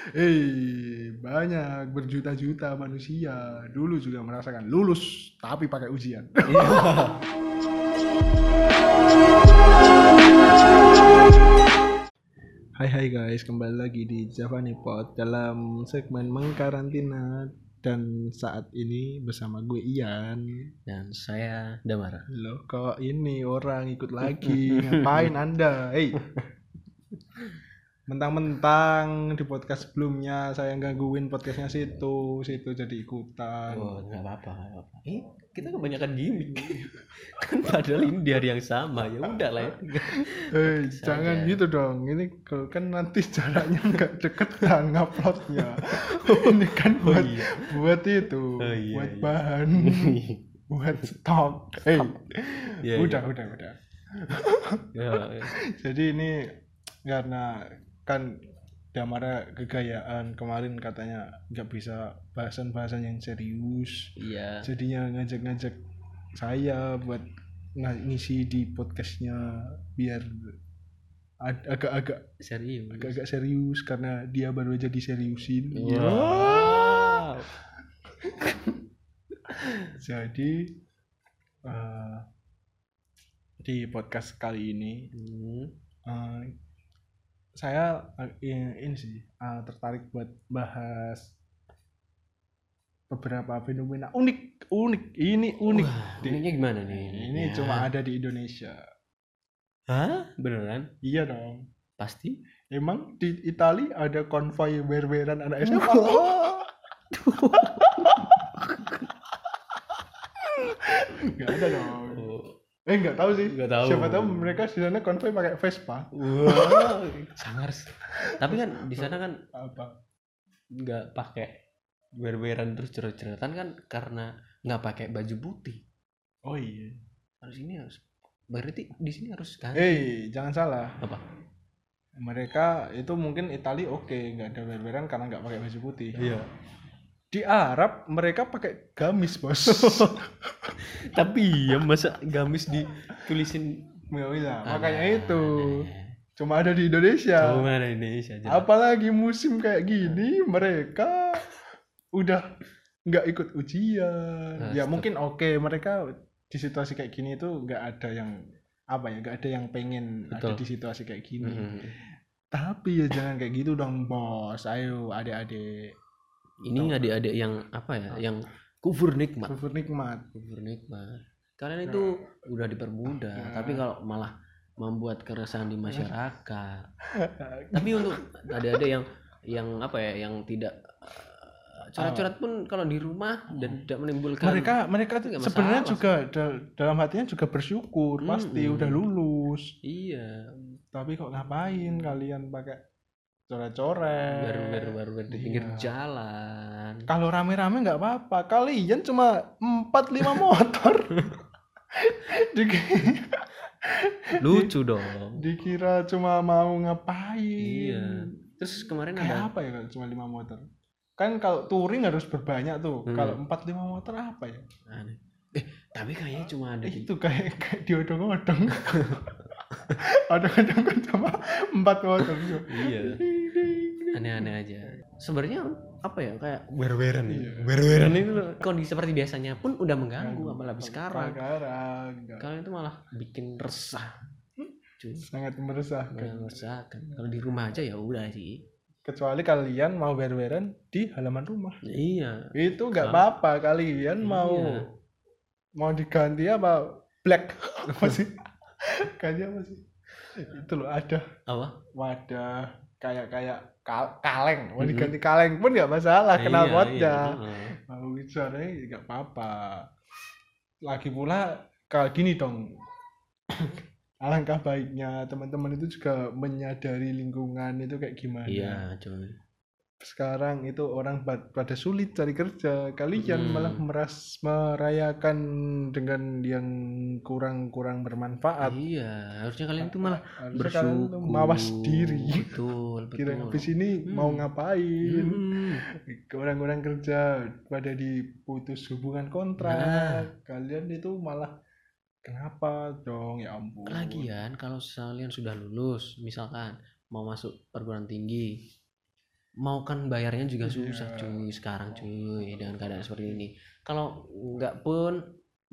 Eh, banyak berjuta-juta manusia dulu juga merasakan lulus tapi pakai ujian. Hai hai guys, kembali lagi di Javani Pod dalam segmen mengkarantina dan saat ini bersama gue Ian. dan saya Damara. Loh, kok ini orang ikut lagi? Ngapain Anda? Hei. Mentang-mentang di podcast sebelumnya saya gangguin podcastnya situ, situ jadi ikutan. Oh, nggak apa-apa. Eh, kita kebanyakan gimmick. kan padahal ini di hari yang sama. Ya udah lah. ya. Eh, Bisa jangan aja. gitu dong. Ini kalau kan nanti jaraknya nggak deketan nguploadnya. ini kan Oh, buat iya. buat itu, Oh, iya, buat iya. bahan, buat stok. Eh, Iya, udah, udah, udah. Ya, ya. Jadi ini karena kan Damara kegayaan kemarin katanya nggak bisa bahasan-bahasan yang serius. Iya. Jadinya ngajak-ngajak saya buat ng- ngisi di podcastnya biar agak-agak Serius. agak-agak serius karena dia baru aja diseriusin. Iya. Wow. Jadi eh, di podcast kali ini Hmm. eh, saya ini, sih eh, tertarik buat bahas beberapa fenomena unik unik ini unik Wah, Di- uniknya gimana nih? ini Ya. cuma ada di Indonesia Hah? Beneran? iya dong Pasti? emang di Itali ada konvoy berberan anak SMA nggak ada dong. Eh nggak tahu sih Nggak tahu. siapa tahu mereka di sana konvoy pakai Vespa Wah, sangar. sih. Tapi kan di sana kan apa nggak pakai berberan terus cerut-cerutan kan karena nggak pakai baju putih. oh iya Harus ini harus berarti di sini harus kan? eh jangan salah Apa? mereka itu mungkin Itali oke nggak ada berberan karena nggak pakai baju putih Iya. Di Arab mereka pakai gamis bos Tapi ya masa gamis ditulisin iya, aneh, makanya itu aneh. cuma ada di Indonesia Cuma ada di Indonesia aja. apalagi musim kayak gini mereka udah nggak ikut ujian ya Astaga. mungkin oke mereka di situasi kayak gini itu nggak ada yang apa ya nggak ada yang pengen ada Betul. di situasi kayak gini Mhm. tapi ya jangan kayak gitu dong bos ayo adik-adik Ini adik-adik yang apa ya? Yang kufur nikmat. Kufur nikmat Kufur nikmat. Kalian itu udah dipermudah, Nah. tapi kalau malah membuat keresahan di masyarakat. tapi untuk adik-adik yang yang apa ya? Yang tidak eh, coret-coret pun kalau di rumah dan tidak menimbulkan mereka mereka Itu sebenarnya juga dal- dalam hatinya juga bersyukur pasti Mm-mm. udah lulus iya tapi kok ngapain kalian pakai coret-coret. Baru baru baru di pinggir Iya. jalan. Kalau rame-rame nggak apa-apa. Kalian cuma empat lima motor. Lucu dong. dikira cuma mau ngapain. Iya. Terus kemarin kayak ada apa ya kalau cuma lima motor? Kan kalau touring harus berbanyak tuh. Hmm. kalau empat lima motor apa ya? Aneh. eh tapi kayaknya cuma ada di itu kayak kayak diodong-odong odong-odong. Kan cuma empat motor iya aneh-aneh aja. Sebenarnya apa ya kayak berberan Iya. berberan itu loh, kondisi seperti biasanya pun udah mengganggu apalagi sekarang. sekarang kalian itu malah bikin resah. Cuy. Sangat meresahkan. Meresahkan. Kalau di rumah aja ya udah sih. Kecuali kalian mau berberan di halaman rumah. Iya. Itu nggak apa-apa. Kalian mau Iya. mau diganti apa black. Apa sih? Ganti apa sih? Itu loh ada. Apa? Wadah kayak kayak kal- kaleng. Mau Mhm. diganti kaleng pun nggak masalah kenal Iya, potnya iya, mau suaranya nggak apa-apa. Lagi pula kayak gini dong. Alangkah baiknya teman-teman itu juga menyadari lingkungan itu kayak gimana. Iya cuy sekarang itu orang pada sulit cari kerja. Kalian Hmm. malah meras merayakan dengan yang kurang-kurang bermanfaat. Iya harusnya kalian itu malah Harusnya kalian tuh bersyukur. mawas diri. Betul betul. kira habis ini Hmm. mau ngapain? Hmm. orang-orang kerja pada diputus hubungan kontrak. Nah. kalian itu malah kenapa dong? Ya ampun. Lagian kalau kalian sudah lulus, misalkan mau masuk perguruan tinggi, mau kan bayarnya juga susah Iya. cuy sekarang cuy dengan keadaan seperti ini. Kalau nggak pun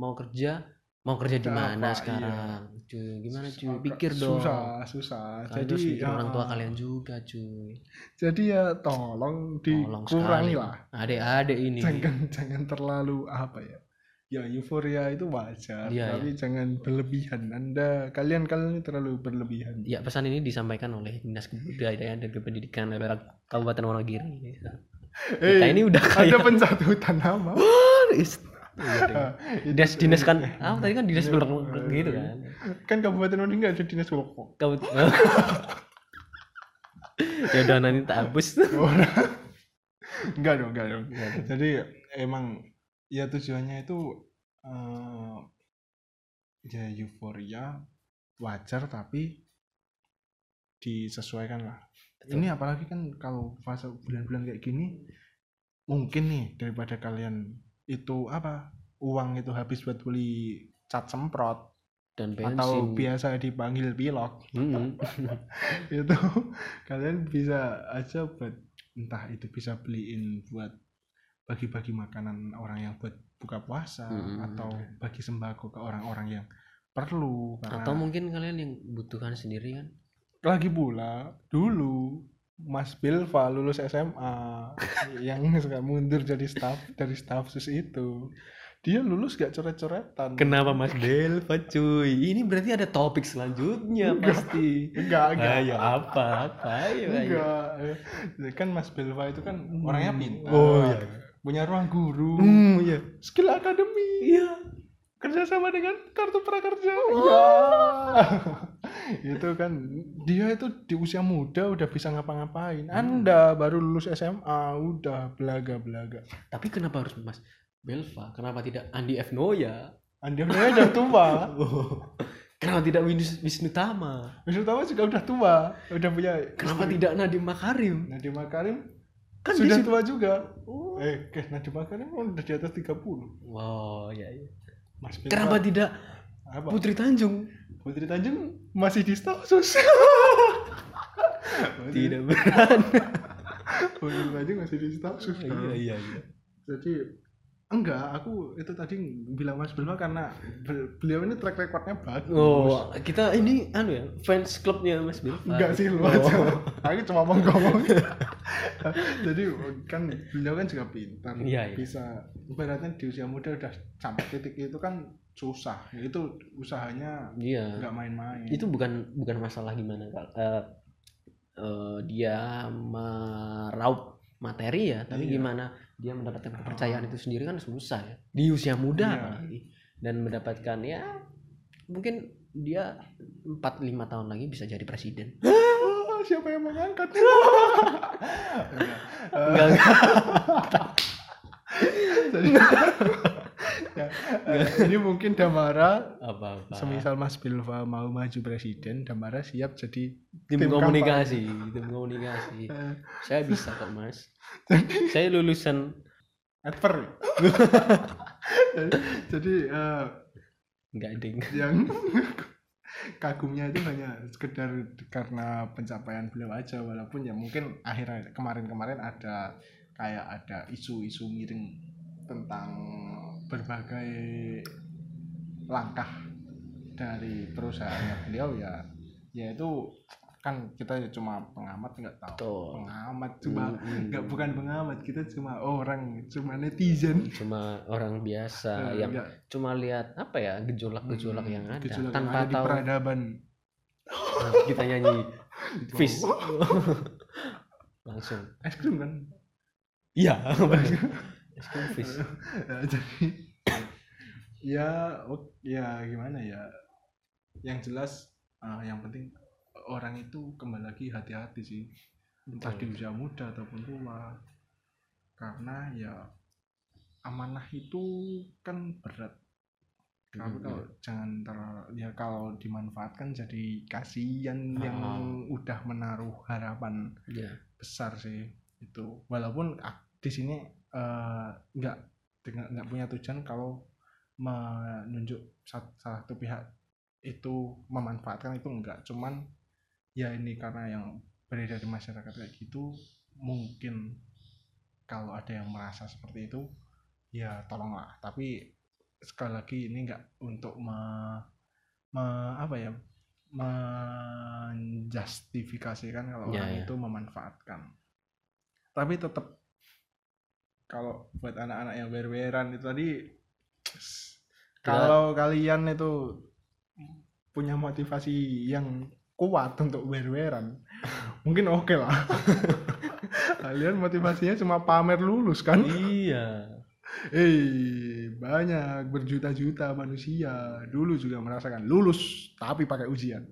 mau kerja mau kerja di mana apa, sekarang? Cuy gimana cuy? Agak pikir dong. susah. Susah kalian jadi ya, orang tua kalian juga cuy. jadi ya tolong tolong dikurangi lah adik-adik ini. Jangan jangan terlalu apa ya ya euforia itu wajar Iya, tapi jangan berlebihan. Anda kalian kalian ini terlalu berlebihan. Ya pesan ini disampaikan oleh dinas kebudayaan dan kependidikan daerah Kabupaten Wonogiri. Kita Eh, ini udah ada kayak pencatutan nama. Is- dinas dinas kan ah tadi kan dinas belakang gitu kan? Kan kabupaten Wonogiri nggak ada dinas Kabut ya udah nanti tak hapus. Enggak dong Enggak dong. jadi emang ya tujuannya itu eh ya euforia wajar tapi disesuaikan lah Betul. ini apalagi kan kalau fase bulan-bulan kayak gini mungkin nih daripada kalian itu apa uang itu habis buat beli cat semprot dan atau bensin biasa dipanggil pilok Mm-mm. itu kalian bisa aja buat entah itu bisa beliin buat bagi-bagi makanan orang yang buat buka puasa Mm-mm. atau bagi sembako ke orang-orang yang perlu karena atau mungkin kalian yang butuhkan sendiri kan? Lagi pula dulu Mas Bilva lulus SMA yang suka mundur jadi staff dari staff sus itu dia lulus gak coret-coretan. Kenapa Mas Delva cuy? Ini berarti ada topik selanjutnya pasti. enggak enggak. ayo apa? Apa ayo ayo enggak. Eh, kan Mas Bilva itu kan orangnya pintar. Oh, iya. Punya ruang guru. Hmm. Iya. Skill akademi. Iya. Kerjasama dengan kartu prakerja. Oh. Ya. itu kan dia itu di usia muda udah bisa ngapa-ngapain. Anda baru lulus SMA udah belaga belaga tapi kenapa harus Mas? Belva kenapa tidak Andi F. Noya? Anda udah tua. Kenapa tidak Wisnu, Tama? Wisnu Tama juga udah tua. Udah punya kenapa tidak Nadiem Makarim? Nadiem Makarim kan sudah dia tua juga. Oh. eh ke Nadiem Makarim udah di atas 30 wow ya, ya. Mas kenapa tidak apa? Putri Tanjung? Putri Tanjung masih di stafsus tidak berani. Putri Tanjung masih di stafsus iya iya iya. Jadi enggak aku itu tadi bilang Mas Bilma karena bel- beliau ini track recordnya bagus. Oh kita ini anu ya fans klubnya Mas Belva enggak sih lu Oh. aja. Aku cuma mau ngomong. Jadi kan beliau kan juga pintar. Iya, iya. bisa ibaratnya di usia muda udah sampai titik itu kan susah. Itu usahanya iya. enggak main-main. Itu bukan bukan masalah gimana kal eh, eh, dia meraup materi ya tapi Iya. gimana dia mendapatkan kepercayaan itu sendiri kan susah ya. Di usia muda apalagi. Dan mendapatkan ya mungkin dia 4 5 tahun lagi bisa jadi presiden. Ah, siapa yang mengangkat enggak enggak ini mungkin Damara apa apa? semisal Mas Bilva mau maju presiden Damara siap jadi tim, tim komunikasi tim komunikasi. Eh, saya bisa kok mas. Saya lulusan adver. Jadi eh, enggak ding yang kagumnya itu hanya sekedar karena pencapaian beliau aja walaupun ya mungkin akhir kemarin-kemarin ada kayak ada isu-isu miring tentang berbagai langkah dari perusahaannya beliau ya ya itu kan kita ya cuma pengamat nggak tahu. Tuh. pengamat cuma Mm-mm. nggak bukan pengamat kita cuma orang cuma netizen. Cuma orang biasa Eh, yang nggak. cuma lihat apa ya gejolak-gejolak Hmm, yang ada gejolak yang tanpa ada di tahu. peradaban. Nah, kita nyanyi. Fish langsung. Es krim kan? Iya es krim fish Ya, jadi ya ya gimana ya yang jelas eh, yang penting orang itu kembali lagi hati-hati sih entah di usia muda ataupun tua karena ya amanah itu kan berat kalau Mhm. kalau jangan ter ya kalau dimanfaatkan jadi kasihan yang Ah. udah menaruh harapan Iya. besar sih itu walaupun ah, di sini eh, nggak dengan nggak punya tujuan kalau menunjuk salah satu pihak itu memanfaatkan itu enggak cuman ya ini karena yang beredar di masyarakat kayak gitu mungkin kalau ada yang merasa seperti itu ya tolonglah. Tapi sekali lagi ini enggak untuk me, me- apa ya menjustifikasikan kalau Ya, orang ya. itu memanfaatkan. Tapi tetap kalau buat anak-anak yang berberan itu tadi kalau kalian itu punya motivasi yang kuat untuk berberan mungkin oke lah. Kalian motivasinya cuma pamer lulus kan? Iya. Eh banyak berjuta-juta manusia dulu juga merasakan lulus tapi pakai ujian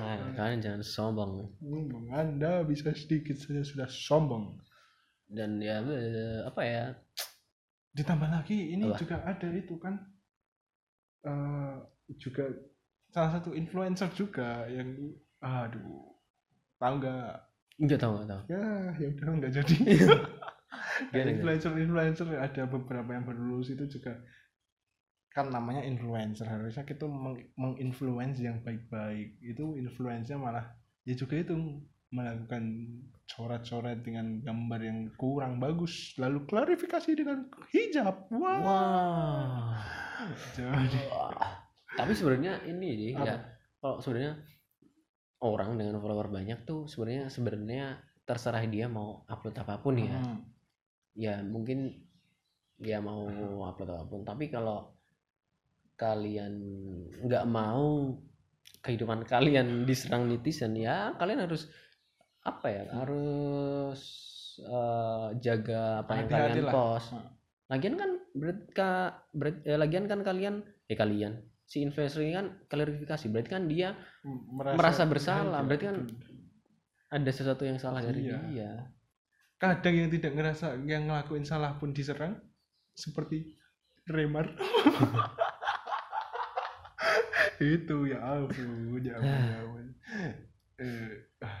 nah, kalian jangan sombong. Hmm, anda bisa sedikit saja sudah sombong. Dan ya eh, apa ya? Ditambah lagi ini Apa? juga ada itu kan eh juga salah satu influencer juga yang aduh tahu nggak? Nggak tahu nggak tahu. Ya ya udah nggak jadi. Gimana, influencer influencer ada beberapa yang berlulus itu juga kan namanya influencer. Harusnya kita meng- menginfluence yang baik-baik. Itu influence-nya malah ya juga itu melakukan coret-coret dengan gambar yang kurang bagus lalu klarifikasi dengan hijab. Wah. Wah. Jadi. Tapi sebenarnya ini sih Apa? ya kalau sebenarnya orang dengan follower banyak tuh sebenarnya sebenarnya terserah dia mau upload apa pun ya. Hmm, ya mungkin ya mau upload apa pun. Tapi kalau kalian nggak mau kehidupan kalian diserang netizen ya kalian harus apa ya harus eh, jaga apa yang kalian lah. post Hmm. lagian kan berarti berat, eh, lagian kan kalian eh kalian si influencer ini kan klarifikasi berarti kan dia merasa bersalah, Iya, berarti kan betul. ada sesuatu yang salah dari Iya. dia kadang yang tidak ngerasa yang ngelakuin salah pun diserang seperti Remar itu ya ampun ya ampun, ya ampun. Eh, ah,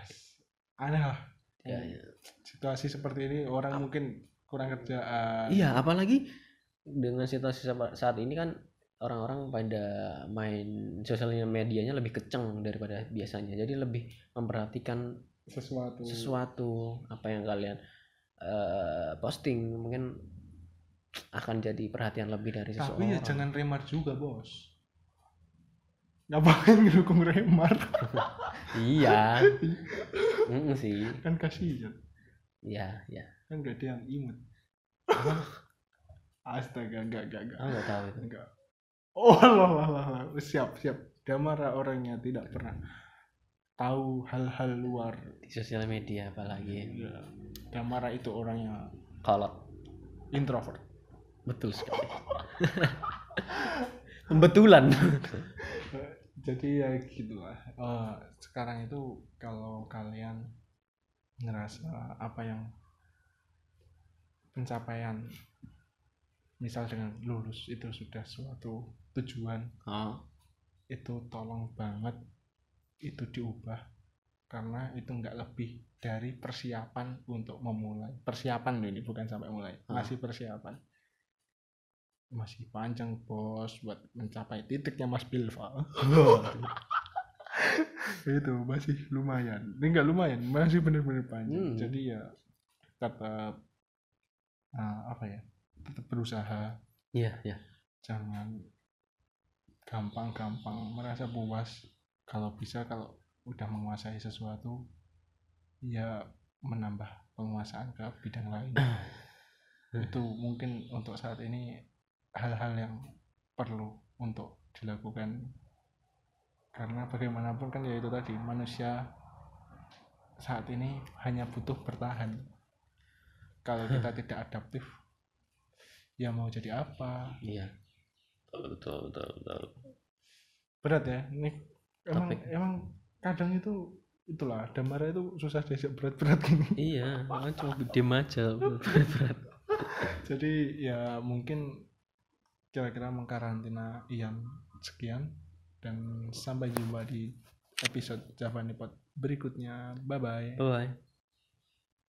aneh lah ya, ya. situasi seperti ini orang mungkin kurang kerjaan Iya, apalagi dengan situasi saat ini kan orang-orang pada main sosial medianya lebih kenceng daripada biasanya. Jadi lebih memperhatikan sesuatu sesuatu apa yang kalian eh, posting mungkin akan jadi perhatian lebih dari seseorang. tapi ya jangan Remar juga bos ngapain ngedukung Remar Iya. Mm, sih. kan kasihan Iya, ya. kan gak ada yang imut astaga enggak enggak enggak Aku nggak tahu itu. enggak oh lah lah lah lah. siap siap Damara orangnya tidak pernah tahu hal-hal luar Di sosial media apalagi. Ya, Damara itu orangnya Kalau introvert betul sekali. Kebetulan. jadi ya gitulah. Eh, sekarang itu kalau kalian ngerasa apa yang pencapaian misal dengan lulus itu sudah suatu tujuan Oh, itu tolong banget itu diubah. Karena itu nggak lebih dari persiapan untuk memulai. Persiapan loh ini bukan sampai mulai. Masih persiapan masih panjang bos buat mencapai titiknya Mas Bilva. Itu masih lumayan. Ini nggak lumayan masih bener-bener panjang. Hmm. jadi ya tetap ah, apa ya tetap berusaha. Iya, iya. jangan gampang-gampang merasa puas. Kalau bisa kalau udah menguasai sesuatu ya menambah penguasaan ke bidang lain. Itu mungkin untuk saat ini hal-hal yang perlu untuk dilakukan karena bagaimanapun kan ya itu tadi manusia saat ini hanya butuh bertahan kalau kita tidak adaptif ya mau jadi apa Iya. Betul, betul, betul, berat ya ini emang Topik. emang kadang itu itulah Damara itu susah diajak berat-berat gini Iya, cuma diem aja. berat. jadi ya mungkin kira-kira mengkarantina Ian sekian dan sampai jumpa di episode Javanipod berikutnya bye bye Bye.